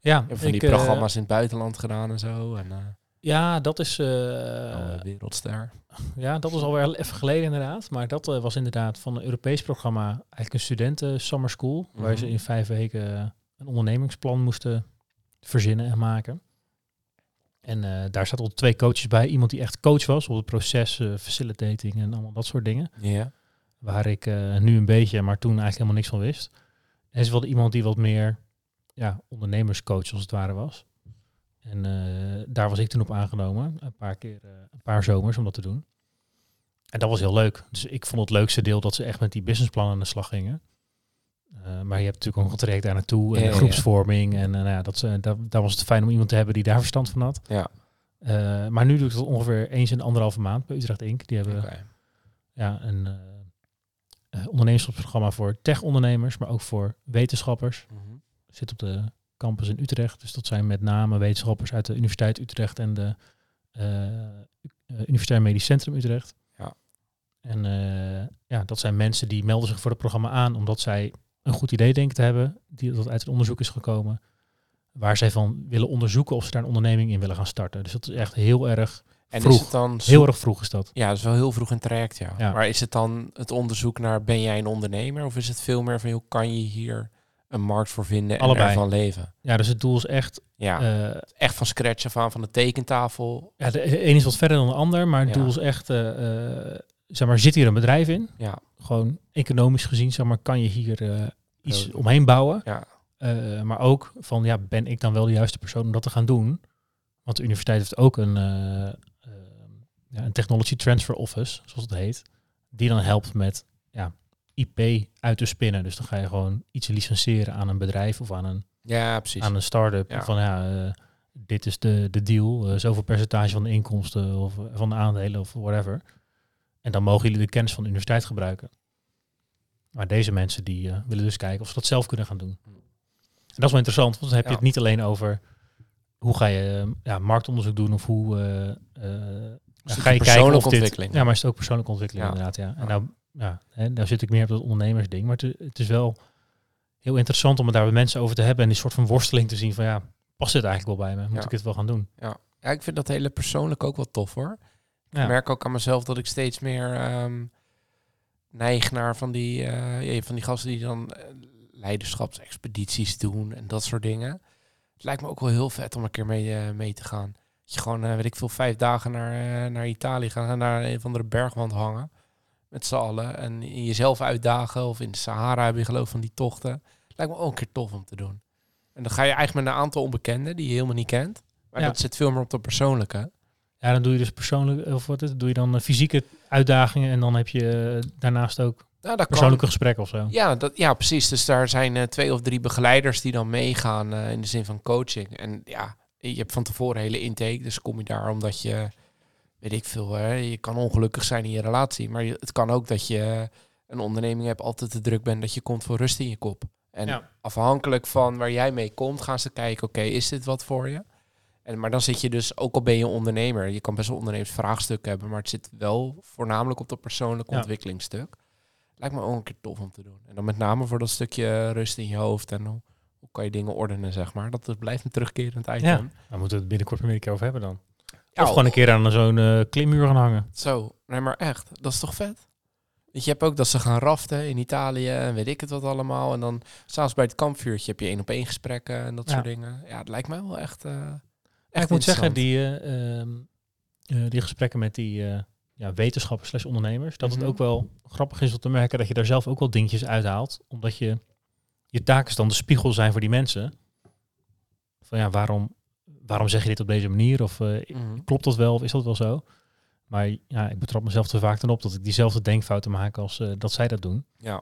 [SPEAKER 2] ja,
[SPEAKER 1] van die
[SPEAKER 2] ik, eh,
[SPEAKER 1] programma's in het buitenland gedaan en zo. En
[SPEAKER 2] ja, dat is... eh,
[SPEAKER 1] wereldster.
[SPEAKER 2] Ja, dat was alweer even geleden inderdaad. Maar dat eh, was inderdaad van een Europees programma, eigenlijk een studenten summer school, waar
[SPEAKER 1] Mhm.
[SPEAKER 2] ze in vijf weken een ondernemingsplan moesten verzinnen en maken. En eh, daar zaten al twee coaches bij. Iemand die echt coach was op het proces, facilitating en allemaal dat soort dingen. Waar ik nu een beetje, maar toen eigenlijk helemaal niks van wist. En ze wilde iemand die wat meer ja, ondernemerscoach als het ware was. En eh, daar was ik toen op aangenomen. Een paar keer, eh, een paar zomers om dat te doen. En dat was heel leuk. Dus ik vond het leukste deel dat ze echt met die businessplannen aan de slag gingen. Eh, maar je hebt natuurlijk ook een traject daar naartoe en
[SPEAKER 1] Ja, ja, ja.
[SPEAKER 2] groepsvorming. En nou ja, dat, ze- daar, daar was het fijn om iemand te hebben die daar verstand van had.
[SPEAKER 1] Ja.
[SPEAKER 2] Maar nu doe ik dat ongeveer eens in de anderhalve maand bij Utrecht Inc. Die hebben ja, een ondernemerschapsprogramma voor tech-ondernemers, maar ook voor wetenschappers.
[SPEAKER 1] Mhm.
[SPEAKER 2] Zit op de campus in Utrecht. Dus dat zijn met name wetenschappers uit de Universiteit Utrecht en de eh, Universitair Medisch Centrum Utrecht.
[SPEAKER 1] Ja.
[SPEAKER 2] En eh, ja, dat zijn mensen die melden zich voor het programma aan omdat zij een goed idee denken te hebben, die dat uit het onderzoek is gekomen, waar zij van willen onderzoeken of ze daar een onderneming in willen gaan starten. Dus dat is echt heel erg,
[SPEAKER 1] En
[SPEAKER 2] Vroeg.
[SPEAKER 1] is het dan
[SPEAKER 2] heel erg vroeg is dat.
[SPEAKER 1] Ja, dat is wel heel vroeg in het traject, ja.
[SPEAKER 2] Ja.
[SPEAKER 1] Maar is het dan het onderzoek naar ben jij een ondernemer? Of is het veel meer van, joh, kan je hier een markt voor vinden en
[SPEAKER 2] Allebei.
[SPEAKER 1] ervan leven?
[SPEAKER 2] Ja, dus het doel is echt,
[SPEAKER 1] Ja,
[SPEAKER 2] eh,
[SPEAKER 1] echt van scratch af aan, van de tekentafel.
[SPEAKER 2] ja, de een is wat verder dan de ander, maar het
[SPEAKER 1] Ja.
[SPEAKER 2] doel is echt, eh, eh, zeg maar, zit hier een bedrijf in?
[SPEAKER 1] Ja,
[SPEAKER 2] Gewoon economisch gezien, zeg maar, kan je hier iets omheen bouwen.
[SPEAKER 1] ja,
[SPEAKER 2] maar ook van, ja, ben ik dan wel de juiste persoon om dat te gaan doen? Want de universiteit heeft ook een, ja, een Technology Transfer Office, zoals het heet, die dan helpt met ja, IP uit te spinnen. Dus dan ga je gewoon iets licenseren aan een bedrijf of aan een
[SPEAKER 1] Ja, precies.
[SPEAKER 2] aan een start-up.
[SPEAKER 1] Ja.
[SPEAKER 2] Van ja, eh, dit is de, de deal. eh, zoveel percentage van de inkomsten of eh, van de aandelen of whatever. En dan mogen jullie de kennis van de universiteit gebruiken. Maar deze mensen die willen dus kijken of ze dat zelf kunnen gaan doen. En dat is wel interessant, want dan heb je
[SPEAKER 1] Ja.
[SPEAKER 2] het niet alleen over hoe ga je ja, marktonderzoek doen of hoe
[SPEAKER 1] stukje
[SPEAKER 2] ga je kijken of dit...
[SPEAKER 1] ontwikkeling.
[SPEAKER 2] Ja, maar is het ook persoonlijke ontwikkeling
[SPEAKER 1] Ja.
[SPEAKER 2] inderdaad, ja. En nou, ja, hè, nou zit ik meer op dat ondernemersding, maar het, het is wel heel interessant om het daar met mensen over te hebben en die soort van worsteling te zien van ja, past dit eigenlijk wel bij me? Moet
[SPEAKER 1] Ja.
[SPEAKER 2] ik het wel gaan doen?
[SPEAKER 1] Ja. ja, ik vind dat hele persoonlijk ook wel tof hoor.
[SPEAKER 2] Ja.
[SPEAKER 1] Ik merk ook aan mezelf dat ik steeds meer ehm, neig naar van die, eh, van die gasten die dan eh, leiderschapsexpedities doen en dat soort dingen. Het lijkt me ook wel heel vet om een keer mee, eh, mee te gaan. Dat je gewoon, weet ik veel, vijf dagen naar, naar Italië gaat en naar een of andere bergwand hangen. Met z'n allen. En in jezelf uitdagen. Of in de Sahara heb je geloof van die tochten. Lijkt me ook een keer tof om te doen. En dan ga je eigenlijk met een aantal onbekenden die je helemaal niet kent. Maar
[SPEAKER 2] Ja.
[SPEAKER 1] dat zit veel meer op de persoonlijke.
[SPEAKER 2] Ja, dan doe je dus persoonlijk, of wat is het, doe je dan eh, fysieke uitdagingen en dan heb je eh, daarnaast ook
[SPEAKER 1] Nou,
[SPEAKER 2] persoonlijke gesprekken of zo.
[SPEAKER 1] Ja, dat, ja, precies. Dus daar zijn eh, twee of drie begeleiders die dan meegaan in de zin van coaching. En ja, je hebt van tevoren hele intake. Dus kom je daar omdat je, weet ik veel, hè, je kan ongelukkig zijn in je relatie. Maar je, het kan ook dat je een onderneming hebt, altijd te druk bent, dat je komt voor rust in je kop. En
[SPEAKER 2] Ja.
[SPEAKER 1] afhankelijk van waar jij mee komt, gaan ze kijken, oké, is dit wat voor je? En, maar dan zit je dus, ook al ben je ondernemer, je kan best wel ondernemersvraagstukken hebben, maar het zit wel voornamelijk op dat persoonlijke
[SPEAKER 2] Ja.
[SPEAKER 1] ontwikkelingsstuk. Lijkt me ook een keer tof om te doen. En dan met name voor dat stukje rust in je hoofd en hoe, hoe kan je dingen ordenen, zeg maar. Dat, dat blijft een terugkerend item.
[SPEAKER 2] Ja. Daar moeten we het binnenkort weer een keer over hebben dan. Of gewoon een keer aan zo'n eh, klimmuur gaan hangen.
[SPEAKER 1] Zo, nee, maar echt, dat is toch vet? Weet je, hebt ook dat ze gaan raften in Italië en weet ik het wat allemaal. En dan s'avonds bij het kampvuurtje heb je één op één gesprekken en dat
[SPEAKER 2] Ja.
[SPEAKER 1] soort dingen. Ja, het lijkt mij wel echt. eh echt
[SPEAKER 2] ik moet zeggen, die, eh, ehm, eh, die gesprekken met die ja, wetenschappers slash ondernemers, dat
[SPEAKER 1] Mhm.
[SPEAKER 2] het ook wel grappig is om te merken dat je daar zelf ook wel dingetjes uithaalt. Omdat je, je taak is dan de spiegel zijn voor die mensen. Van ja, waarom, waarom zeg je dit op deze manier? Of eh,
[SPEAKER 1] Mhm.
[SPEAKER 2] klopt dat wel of is dat wel zo? Maar ja, ik betrap mezelf te vaak dan op dat ik diezelfde denkfouten maak als eh, dat zij dat doen.
[SPEAKER 1] Ja,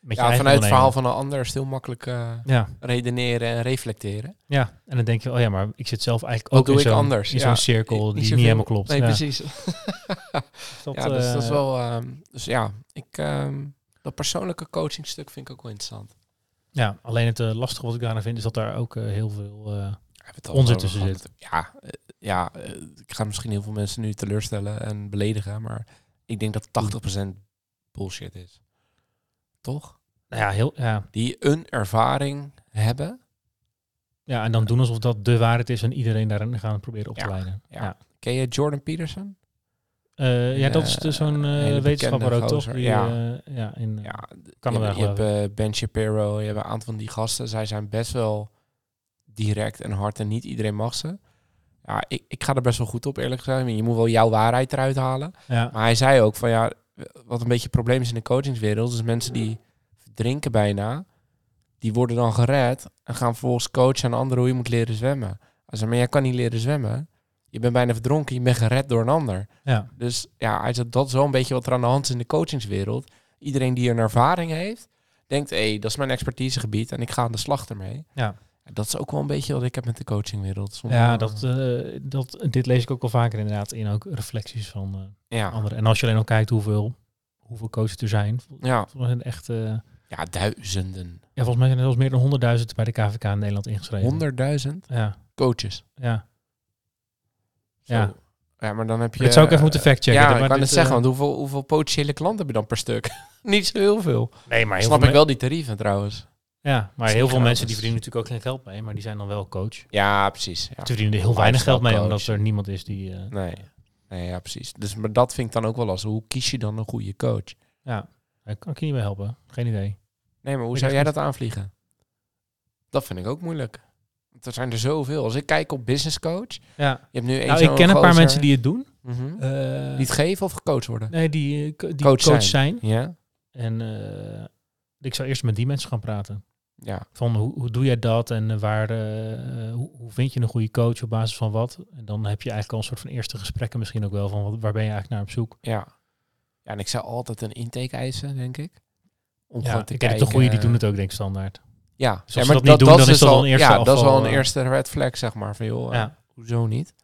[SPEAKER 2] Met
[SPEAKER 1] ja vanuit het verhaal van een ander is het heel makkelijk eh,
[SPEAKER 2] Ja,
[SPEAKER 1] redeneren en reflecteren.
[SPEAKER 2] ja, en dan denk je, oh ja, maar ik zit zelf eigenlijk ook
[SPEAKER 1] doe
[SPEAKER 2] in
[SPEAKER 1] ik
[SPEAKER 2] zo'n,
[SPEAKER 1] Ja,
[SPEAKER 2] cirkel die niet helemaal klopt.
[SPEAKER 1] Nee,
[SPEAKER 2] ja.
[SPEAKER 1] precies.
[SPEAKER 2] Dat,
[SPEAKER 1] ja, dus dat is wel. ehm, dus ja, ik, ehm, dat persoonlijke coachingstuk vind ik ook wel interessant.
[SPEAKER 2] Ja, alleen het lastige wat ik daaraan vind is dat daar ook heel veel... eh,
[SPEAKER 1] We hebben het al
[SPEAKER 2] Onzin
[SPEAKER 1] over
[SPEAKER 2] tussen
[SPEAKER 1] gehad. Ja, eh, ja eh, ik ga misschien heel veel mensen nu teleurstellen en beledigen, maar ik denk dat 80% bullshit is. Toch?
[SPEAKER 2] nou ja, heel, ja,
[SPEAKER 1] Die een ervaring hebben.
[SPEAKER 2] ja, en dan doen alsof dat de waarheid is en iedereen daarin gaan proberen op te
[SPEAKER 1] Ja,
[SPEAKER 2] leiden.
[SPEAKER 1] ja.
[SPEAKER 2] Ja,
[SPEAKER 1] Ken je Jordan Peterson?
[SPEAKER 2] Eh, ja dat is dus zo'n
[SPEAKER 1] hele
[SPEAKER 2] wetenschapper ook, toch? Die,
[SPEAKER 1] ja.
[SPEAKER 2] ja, in,
[SPEAKER 1] Ja,
[SPEAKER 2] Canada,
[SPEAKER 1] je, je hebt Ben Shapiro, je hebt een aantal van die gasten. Zij zijn best wel direct en hard en niet iedereen mag ze. Ja, ik, ik ga er best wel goed op, eerlijk gezegd. Je moet wel jouw waarheid eruit halen.
[SPEAKER 2] ja,
[SPEAKER 1] Maar hij zei ook van ja, wat een beetje het probleem is in de coachingswereld, is mensen die drinken bijna, die worden dan gered en gaan vervolgens coachen aan anderen hoe je moet leren zwemmen. Hij zei, maar jij kan niet leren zwemmen. Je bent bijna verdronken, je bent gered door een ander.
[SPEAKER 2] ja,
[SPEAKER 1] Dus ja, hij zei, dat is wel een beetje wat er aan de hand is in de coachingswereld. Iedereen die een ervaring heeft, denkt, hé, hey, dat is mijn expertisegebied en ik ga aan de slag ermee.
[SPEAKER 2] ja.
[SPEAKER 1] Dat is ook wel een beetje wat ik heb met de coachingwereld.
[SPEAKER 2] Ja dat,
[SPEAKER 1] eh,
[SPEAKER 2] eh, dat, dit lees ik ook wel vaker inderdaad in ook reflecties van eh,
[SPEAKER 1] ja.
[SPEAKER 2] anderen. En als je alleen al kijkt hoeveel, hoeveel coaches er zijn,
[SPEAKER 1] Ja.
[SPEAKER 2] volgens mij zijn echt...
[SPEAKER 1] ja, duizenden.
[SPEAKER 2] ja, volgens mij zijn er zelfs meer dan 100.000 bij de KVK in Nederland ingeschreven.
[SPEAKER 1] Honderdduizend
[SPEAKER 2] Ja,
[SPEAKER 1] coaches.
[SPEAKER 2] ja.
[SPEAKER 1] Zo.
[SPEAKER 2] Ja.
[SPEAKER 1] Ja, maar dan heb je...
[SPEAKER 2] Dit zou ik even moeten factchecken.
[SPEAKER 1] Ja,
[SPEAKER 2] maar
[SPEAKER 1] ik kan het zeggen, want hoeveel, hoeveel potentiële klanten heb je dan per stuk? Niet zo heel veel.
[SPEAKER 2] Nee, maar heel
[SPEAKER 1] Snap
[SPEAKER 2] veel
[SPEAKER 1] ik wel die tarieven trouwens.
[SPEAKER 2] Ja, maar heel veel mensen die verdienen natuurlijk ook geen geld mee, maar die zijn dan wel coach.
[SPEAKER 1] Ja, precies. Ja.
[SPEAKER 2] Ze verdienen er heel weinig geld mee, omdat er niemand is die... eh,
[SPEAKER 1] Nee. nee, ja, precies. Dus maar dat vind ik dan ook wel lastig. Hoe kies je dan een goede coach?
[SPEAKER 2] ja, daar kan ik je niet bij helpen. Geen idee.
[SPEAKER 1] Nee, maar hoe
[SPEAKER 2] Ik
[SPEAKER 1] zou jij dat aanvliegen? Dat vind ik ook moeilijk. Want er zijn er zoveel. Als ik kijk op business coach,
[SPEAKER 2] Ja.
[SPEAKER 1] je hebt nu één
[SPEAKER 2] Nou, ik ken een paar mensen die het doen.
[SPEAKER 1] Mhm.
[SPEAKER 2] Eh,
[SPEAKER 1] die het geven of gecoacht worden.
[SPEAKER 2] nee, die, eh, die
[SPEAKER 1] Coach
[SPEAKER 2] coach,
[SPEAKER 1] zijn.
[SPEAKER 2] zijn.
[SPEAKER 1] Ja,
[SPEAKER 2] En ik zou eerst met die mensen gaan praten.
[SPEAKER 1] Ja,
[SPEAKER 2] Van hoe, hoe doe jij dat en eh, waar, eh, hoe, hoe vind je een goede coach op basis van wat? En dan heb je eigenlijk al een soort van eerste gesprekken misschien ook wel van wat, waar ben je eigenlijk naar op zoek?
[SPEAKER 1] ja. Ja, en ik zou altijd een intake eisen, denk ik. Om
[SPEAKER 2] Ja, ik
[SPEAKER 1] kijken.
[SPEAKER 2] de goede die doen het ook denk ik standaard.
[SPEAKER 1] Ja,
[SPEAKER 2] als
[SPEAKER 1] ja maar
[SPEAKER 2] dat niet doen, dan is
[SPEAKER 1] dus
[SPEAKER 2] dat
[SPEAKER 1] al,
[SPEAKER 2] een eerste
[SPEAKER 1] ja, dat is al een
[SPEAKER 2] eh.
[SPEAKER 1] eerste red flag, zeg maar. Van joh, eh,
[SPEAKER 2] Ja.
[SPEAKER 1] hoezo niet?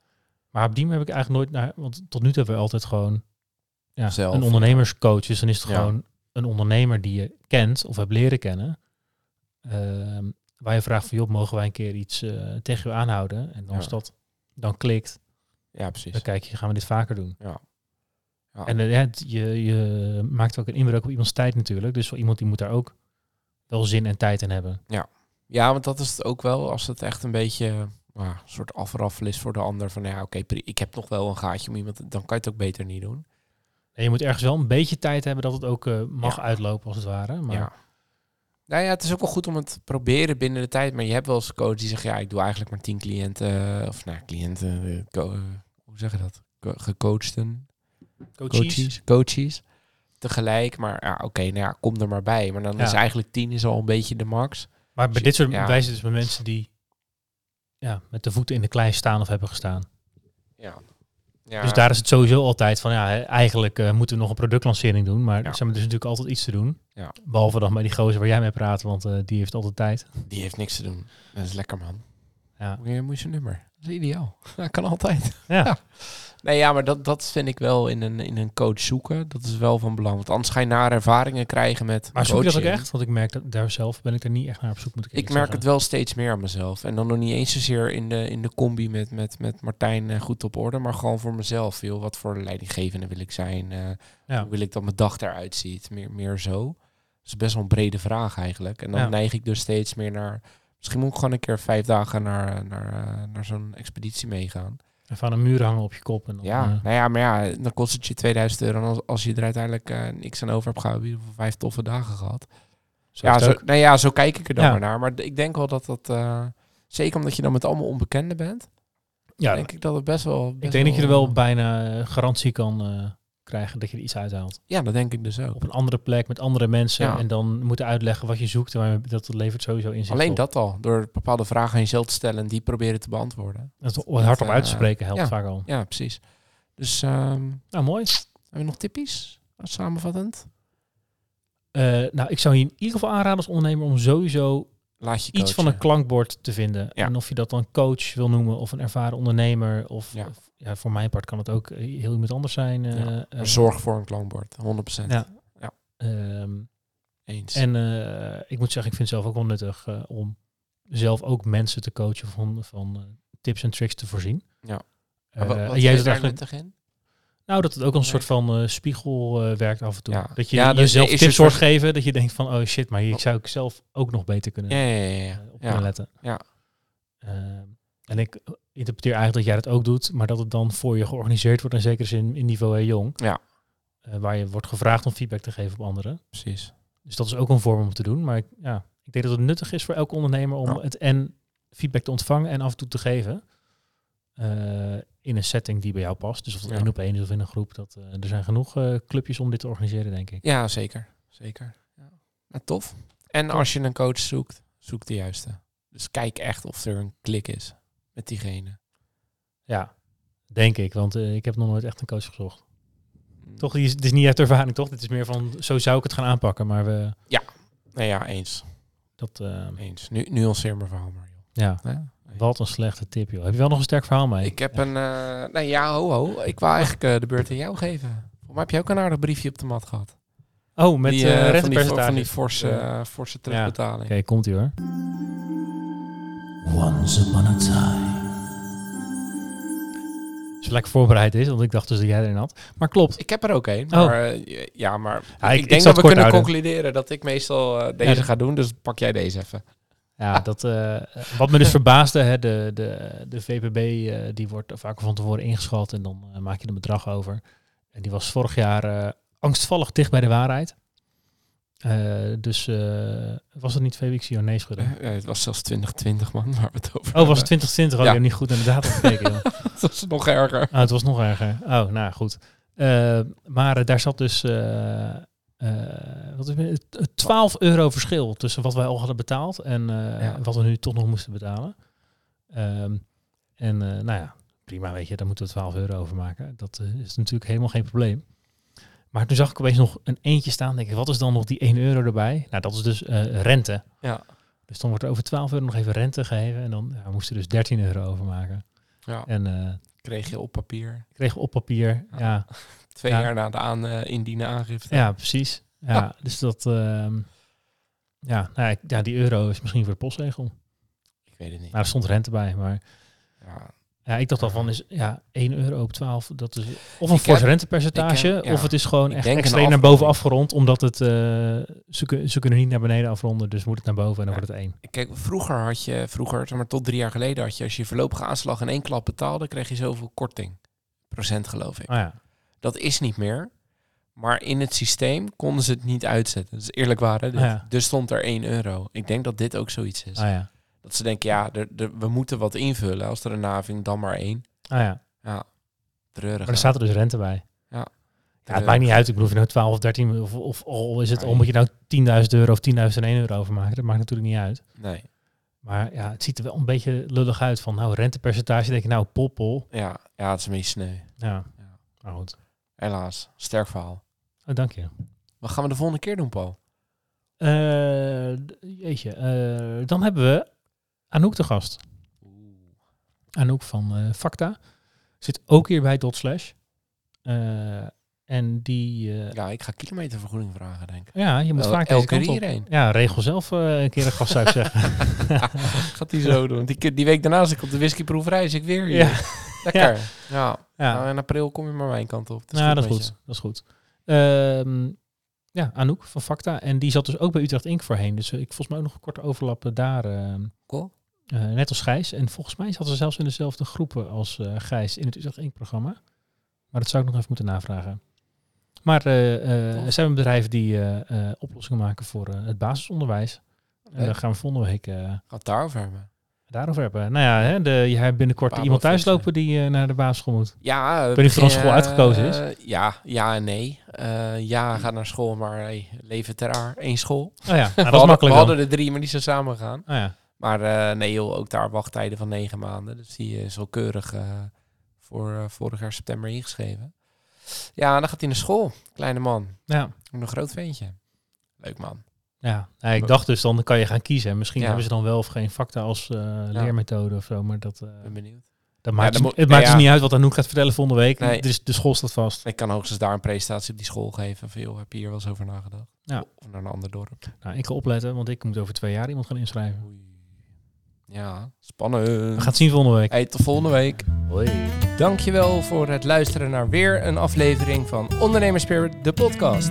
[SPEAKER 2] Maar op die manier heb ik eigenlijk nooit naar... Want tot nu toe hebben we altijd gewoon ja,
[SPEAKER 1] Zelf,
[SPEAKER 2] een ondernemerscoach. Dus dan is het gewoon een ondernemer die je kent of hebt leren kennen. Ehm, waar je vraagt van, joh, mogen wij een keer iets eh, tegen je aanhouden? En als
[SPEAKER 1] Ja.
[SPEAKER 2] dat dan klikt,
[SPEAKER 1] Ja, precies.
[SPEAKER 2] dan kijk je, gaan we dit vaker doen?
[SPEAKER 1] Ja. Ja.
[SPEAKER 2] En eh, ja, het- je, je maakt ook een inbreuk op iemands tijd natuurlijk. Dus wel iemand die moet daar ook wel zin en tijd in hebben.
[SPEAKER 1] Ja, want dat is het ook wel. Als het echt een beetje een soort afraffel is voor de ander. Van ja, oké, ik heb nog wel een gaatje om iemand. Dan kan je het ook beter niet doen.
[SPEAKER 2] En je moet ergens wel een beetje tijd hebben dat het ook eh, mag
[SPEAKER 1] Ja.
[SPEAKER 2] uitlopen als het ware. Maar
[SPEAKER 1] Ja. Nou ja, het is ook wel goed om het te proberen binnen de tijd. Maar je hebt wel eens coach die zegt, ja, ik doe eigenlijk maar tien cliënten. Of nou, cliënten, eh, eh, hoe zeg je dat? Co- gecoachten. Coaches. Coaches. Tegelijk, maar ja, oké, nou ja, kom er maar bij. Maar dan
[SPEAKER 2] Ja.
[SPEAKER 1] is eigenlijk tien is al een beetje de max.
[SPEAKER 2] Maar bij dit soort
[SPEAKER 1] Ja.
[SPEAKER 2] wijzen dus bij mensen die ja, met de voeten in de klei staan of hebben gestaan.
[SPEAKER 1] Ja. Ja.
[SPEAKER 2] Dus daar is het sowieso altijd van, ja, eigenlijk eh, moeten we nog een productlancering doen. Maar
[SPEAKER 1] Ja.
[SPEAKER 2] er zijn dus natuurlijk altijd iets te doen.
[SPEAKER 1] Ja.
[SPEAKER 2] Behalve dan bij die gozer waar jij mee praat, want eh, die heeft altijd tijd.
[SPEAKER 1] Die heeft niks te doen. Dat is lekker, man.
[SPEAKER 2] Ja.
[SPEAKER 1] Je, moet je zijn nummer. Dat is ideaal. Dat kan altijd.
[SPEAKER 2] Ja.
[SPEAKER 1] Ja. Nee, ja, maar dat, dat vind ik wel in een, in een coach zoeken. Dat is wel van belang. Want anders ga je nare ervaringen krijgen met
[SPEAKER 2] Maar zoek je dat ook echt? Want ik merk dat daar zelf ben ik er niet echt naar op zoek, moet ik
[SPEAKER 1] Ik merk
[SPEAKER 2] zeggen.
[SPEAKER 1] het wel steeds meer aan mezelf. En dan nog niet eens zozeer in de, in de combi met, met, met Martijn eh, goed op orde. Maar gewoon voor mezelf. Joh, wat voor leidinggevende wil ik zijn? eh,
[SPEAKER 2] Ja.
[SPEAKER 1] Hoe wil ik dat mijn dag eruit ziet? Meer, meer zo. Dat is best wel een brede vraag eigenlijk. En dan
[SPEAKER 2] Ja.
[SPEAKER 1] neig ik dus steeds meer naar... Misschien moet ik gewoon een keer vijf dagen naar, naar, eh, naar zo'n expeditie meegaan.
[SPEAKER 2] Even aan een muur hangen op je kop. En dan,
[SPEAKER 1] Ja,
[SPEAKER 2] eh,
[SPEAKER 1] nou ja, maar ja, dan kost het je 2000 euro. En als, als je er uiteindelijk eh, niks aan over hebt gehouden, heb je vijf toffe dagen gehad.
[SPEAKER 2] zo
[SPEAKER 1] ja, zo,
[SPEAKER 2] ook.
[SPEAKER 1] nou ja, zo kijk ik er dan
[SPEAKER 2] Ja.
[SPEAKER 1] maar naar. Maar ik denk wel dat dat, eh, zeker omdat je dan met allemaal onbekenden bent,
[SPEAKER 2] ja,
[SPEAKER 1] denk ik dat het best wel...
[SPEAKER 2] ik
[SPEAKER 1] best
[SPEAKER 2] denk dat je er wel bijna eh, garantie kan eh, krijgen dat je er iets uithaalt.
[SPEAKER 1] Ja, dat denk ik dus ook.
[SPEAKER 2] Op een andere plek met andere mensen
[SPEAKER 1] Ja.
[SPEAKER 2] en dan moeten uitleggen wat je zoekt. En dat levert sowieso inzicht
[SPEAKER 1] Alleen
[SPEAKER 2] op.
[SPEAKER 1] dat al, door bepaalde vragen aan jezelf te stellen en die proberen te beantwoorden.
[SPEAKER 2] Dat het hardop
[SPEAKER 1] eh,
[SPEAKER 2] uit te spreken helpt
[SPEAKER 1] ja.
[SPEAKER 2] vaak al.
[SPEAKER 1] Ja, precies. Dus ehm,
[SPEAKER 2] Nou, mooi.
[SPEAKER 1] hebben we nog tippies? Samenvattend?
[SPEAKER 2] Eh, nou, ik zou je in ieder geval aanraden als ondernemer om sowieso
[SPEAKER 1] Laat je
[SPEAKER 2] iets van een klankbord te vinden.
[SPEAKER 1] Ja.
[SPEAKER 2] En of je dat dan coach wil noemen of een ervaren ondernemer. Of
[SPEAKER 1] Ja.
[SPEAKER 2] of, ja, voor mijn part kan het ook eh, heel iemand anders zijn. eh,
[SPEAKER 1] Ja,
[SPEAKER 2] eh,
[SPEAKER 1] zorg voor een klankbord, 100%.
[SPEAKER 2] Ja.
[SPEAKER 1] Ja.
[SPEAKER 2] Ehm,
[SPEAKER 1] Eens.
[SPEAKER 2] en eh, ik moet zeggen, ik vind het zelf ook wel nuttig om zelf ook mensen te coachen van, van tips en tricks te voorzien.
[SPEAKER 1] Ja. Wat,
[SPEAKER 2] jij
[SPEAKER 1] daar
[SPEAKER 2] eigenlijk,
[SPEAKER 1] nuttig in?
[SPEAKER 2] Nou, dat het ook een soort van eh, spiegel eh, werkt af en toe.
[SPEAKER 1] Ja.
[SPEAKER 2] Dat je
[SPEAKER 1] Ja,
[SPEAKER 2] jezelf tips
[SPEAKER 1] soort-
[SPEAKER 2] geven, dat je denkt van, oh shit, maar hier zou ik zelf ook nog beter kunnen, eh, op
[SPEAKER 1] Ja.
[SPEAKER 2] kunnen letten.
[SPEAKER 1] Ja.
[SPEAKER 2] Ehm, en ik interpreteer eigenlijk dat jij dat ook doet, maar dat het dan voor je georganiseerd wordt, in zekere zin in niveau heel jong.
[SPEAKER 1] Ja.
[SPEAKER 2] Waar je wordt gevraagd om feedback te geven op anderen.
[SPEAKER 1] Precies.
[SPEAKER 2] Dus dat is ook een vorm om te doen. Maar ik, ja, ik denk dat het nuttig is voor elke ondernemer om het en feedback te ontvangen en af en toe te geven. Eh, in een setting die bij jou past. Dus of het
[SPEAKER 1] Ja.
[SPEAKER 2] één op één is of in een groep. Dat, eh, er zijn genoeg eh, clubjes om dit te organiseren, denk ik.
[SPEAKER 1] Ja, zeker. Zeker. Ja. Nou, tof. En als je een coach zoekt, zoek de juiste. Dus kijk echt of er een klik is met diegene.
[SPEAKER 2] Ja, denk ik. Want ik heb nog nooit echt een coach gezocht.
[SPEAKER 1] Mm.
[SPEAKER 2] Toch, het is niet uit ervaring, toch? Het is meer van, zo zou ik het gaan aanpakken. Maar we,
[SPEAKER 1] Nee, ja, eens.
[SPEAKER 2] dat,
[SPEAKER 1] Eens. Nu, nuanceer mijn verhaal maar, joh.
[SPEAKER 2] ja,
[SPEAKER 1] Ja?
[SPEAKER 2] Wat een slechte tip, joh. Heb je wel nog een sterk verhaal mee?
[SPEAKER 1] Ik heb een... eh nee, ja, ho, ho. Ik wou eigenlijk eh, de beurt aan jou geven. Mij heb je ook een aardig briefje op de mat gehad.
[SPEAKER 2] Oh, met
[SPEAKER 1] die,
[SPEAKER 2] eh
[SPEAKER 1] eh, van, die,
[SPEAKER 2] rentepercentage.
[SPEAKER 1] van die forse, forse terugbetaling.
[SPEAKER 2] Oké, komt ie hoor.
[SPEAKER 4] Once upon a time.
[SPEAKER 2] Als je lekker voorbereid is, want ik dacht dus dat jij erin had. Maar klopt.
[SPEAKER 1] Ik heb er ook een.
[SPEAKER 2] Oh.
[SPEAKER 1] Maar, eh, ja, maar
[SPEAKER 2] Ja, ik-
[SPEAKER 1] denk dat we kunnen
[SPEAKER 2] houden.
[SPEAKER 1] concluderen dat ik meestal eh, deze
[SPEAKER 2] Ja.
[SPEAKER 1] ga doen. Dus pak jij deze even.
[SPEAKER 2] Ja, dat, eh, wat me dus verbaasde, hè, de, de, de VPB eh, die wordt vaak van tevoren ingeschat en dan eh, maak je een bedrag over. En die was vorig jaar angstvallig dicht bij de waarheid. Dus was het niet twee weken? Oh, nee, schudden.
[SPEAKER 1] Het was zelfs 2020, man, waar we het over
[SPEAKER 2] Oh, was het 2020? Oh,
[SPEAKER 1] Ja.
[SPEAKER 2] ik heb niet goed naar de data gekeken.
[SPEAKER 1] dat is nog erger.
[SPEAKER 2] Oh, het was nog erger. Oh, nou goed. Maar daar zat dus wat is het, Eh, 12 euro verschil tussen wat wij al hadden betaald en eh,
[SPEAKER 1] Ja.
[SPEAKER 2] wat we nu toch nog moesten betalen. Ehm, en eh, nou ja, prima, weet je, daar moeten we 12 euro over maken. Dat eh, is natuurlijk helemaal geen probleem. Maar toen zag ik opeens nog een eentje staan. Denk ik, wat is dan nog die 1 euro erbij? Nou, dat is dus eh, rente.
[SPEAKER 1] Ja.
[SPEAKER 2] Dus dan wordt er over 12 euro nog even rente gegeven. En dan ja, we moesten dus 13 euro overmaken.
[SPEAKER 1] Ja,
[SPEAKER 2] En eh
[SPEAKER 1] kreeg je op papier.
[SPEAKER 2] kregen we op papier.
[SPEAKER 1] Ja.
[SPEAKER 2] Ja,
[SPEAKER 1] Twee
[SPEAKER 2] Ja.
[SPEAKER 1] jaar na de aan eh, indienen aangifte.
[SPEAKER 2] ja, precies. Ja, dus dat... ehm, ja, nou, ja, ik- ja, die euro is misschien voor de postzegel.
[SPEAKER 1] Ik weet het niet.
[SPEAKER 2] Maar er stond rente bij. Maar
[SPEAKER 1] Ja,
[SPEAKER 2] ja, ik dacht al van, is ja, 1 euro op 12. Dat is of een
[SPEAKER 1] Ik
[SPEAKER 2] fors
[SPEAKER 1] heb-
[SPEAKER 2] rentepercentage.
[SPEAKER 1] ik, ja.
[SPEAKER 2] Of het is gewoon
[SPEAKER 1] Ik
[SPEAKER 2] echt extreem naar boven afgerond. Omdat het, eh, ze, kun- ze kunnen niet naar beneden afronden. Dus moet het naar boven en dan
[SPEAKER 1] Ja.
[SPEAKER 2] wordt het 1.
[SPEAKER 1] Kijk, vroeger had je, vroeger, zeg maar tot drie jaar geleden had je, als je voorlopige aanslag in één klap betaalde, kreeg je zoveel korting. Procent geloof ik.
[SPEAKER 2] Oh ja.
[SPEAKER 1] Dat is niet meer. Maar in het systeem konden ze het niet uitzetten. Is eerlijk dit.
[SPEAKER 2] Ah, ja.
[SPEAKER 1] Dus stond er 1 euro. Ik denk dat dit ook zoiets is.
[SPEAKER 2] Ah ja.
[SPEAKER 1] Dat ze denken, ja, we moeten wat invullen. Als er een naving, dan maar één.
[SPEAKER 2] Ah ja.
[SPEAKER 1] Ja, treurig.
[SPEAKER 2] Maar er staat er dus rente bij.
[SPEAKER 1] Ja.
[SPEAKER 2] Ja, het maakt niet uit. Ik bedoel, of je nou 12 of 13 of, of al is het, al moet je nou 10.000 euro of 10.001 euro overmaken. Dat maakt natuurlijk niet uit.
[SPEAKER 1] Nee,
[SPEAKER 2] Maar ja, het ziet er wel een beetje lullig uit van, nou, rentepercentage. denk je, nou, poppel.
[SPEAKER 1] ja, ja, het is een beetje sneu.
[SPEAKER 2] Ja.
[SPEAKER 1] Ja.
[SPEAKER 2] Maar goed.
[SPEAKER 1] Helaas, sterk verhaal.
[SPEAKER 2] Oh, dank je.
[SPEAKER 1] Wat gaan we de volgende keer doen, Paul?
[SPEAKER 2] D- jeetje. eh, dan hebben we Anouk te gast. Anouk van eh Facta. Zit ook hier bij Dot Slash. En die...
[SPEAKER 1] Ja, ik ga kilometervergoeding vragen, denk ik.
[SPEAKER 2] ja, je moet vaak
[SPEAKER 1] elke
[SPEAKER 2] op.
[SPEAKER 1] hierheen.
[SPEAKER 2] Ja, regel zelf een keer een gast, zou ik zeggen.
[SPEAKER 1] Gaat die zo doen? Die, die week daarna zit ik op de whiskyproeverij, is ik weer hier.
[SPEAKER 2] Ja.
[SPEAKER 1] Lekker. Ja.
[SPEAKER 2] Ja.
[SPEAKER 1] Nou, in april kom je maar mijn kant op.
[SPEAKER 2] nou, dat is
[SPEAKER 1] met
[SPEAKER 2] goed. Dat is goed. Ehm, ja, Anouk van Facta. En die zat dus ook bij Utrecht Inc. voorheen. Dus eh, ik volgens mij ook nog een korte overlappen daar. ehm,
[SPEAKER 1] Cool.
[SPEAKER 2] eh, net als Gijs. En volgens mij zat ze zelfs in dezelfde groepen als eh, Gijs in het Utrecht Inc. programma. Maar dat zou ik nog even moeten navragen. Maar eh eh, er zijn bedrijven die eh, eh, oplossingen maken voor eh, het basisonderwijs. En daar gaan we volgende week eh,
[SPEAKER 1] Gaat daarover hebben.
[SPEAKER 2] Daarover hebben. Nou ja, hè, de, je hebt binnenkort iemand thuis
[SPEAKER 1] fixen.
[SPEAKER 2] lopen die eh, naar de basisschool moet.
[SPEAKER 1] Ja,
[SPEAKER 2] weet niet of er een school uitgekozen is.
[SPEAKER 1] is. Ja, ja en nee. Eh, ja, gaat naar school, maar hey, leven ter aar. Eén school.
[SPEAKER 2] Oh ja, nou, dat
[SPEAKER 1] we
[SPEAKER 2] is
[SPEAKER 1] hadden,
[SPEAKER 2] makkelijk
[SPEAKER 1] we hadden er drie, maar die zijn samen gaan.
[SPEAKER 2] Oh ja.
[SPEAKER 1] Maar eh, nee joh, ook daar wachttijden van negen maanden. Dus die is al keurig eh, voor eh, vorig jaar september ingeschreven. Ja, dan gaat hij naar school. Kleine man.
[SPEAKER 2] Ja.
[SPEAKER 1] Ook een groot ventje. Leuk man.
[SPEAKER 2] Ja, nou, ik dacht dus dan kan je gaan kiezen. En misschien
[SPEAKER 1] Ja.
[SPEAKER 2] hebben ze dan wel of geen facta als eh, leermethode of zo. Maar dat, eh,
[SPEAKER 1] Ben benieuwd.
[SPEAKER 2] dat maakt,
[SPEAKER 1] dan
[SPEAKER 2] dus- het maakt
[SPEAKER 1] ja.
[SPEAKER 2] dus niet uit wat Anouk gaat vertellen volgende week.
[SPEAKER 1] Nee.
[SPEAKER 2] Dus de school staat vast.
[SPEAKER 1] Ik kan hoogstens daar een presentatie op die school geven. Van, joh, heb je hier wel eens over nagedacht?
[SPEAKER 2] Ja.
[SPEAKER 1] Of naar een ander dorp.
[SPEAKER 2] Nou, ik ga opletten, want ik moet over twee jaar iemand gaan inschrijven.
[SPEAKER 1] Oei. Ja, spannend.
[SPEAKER 2] We gaan het zien volgende week.
[SPEAKER 1] Hey, tot volgende week.
[SPEAKER 2] Hoi.
[SPEAKER 1] Dankjewel voor het luisteren naar weer een aflevering van Ondernemers Spirit, de podcast.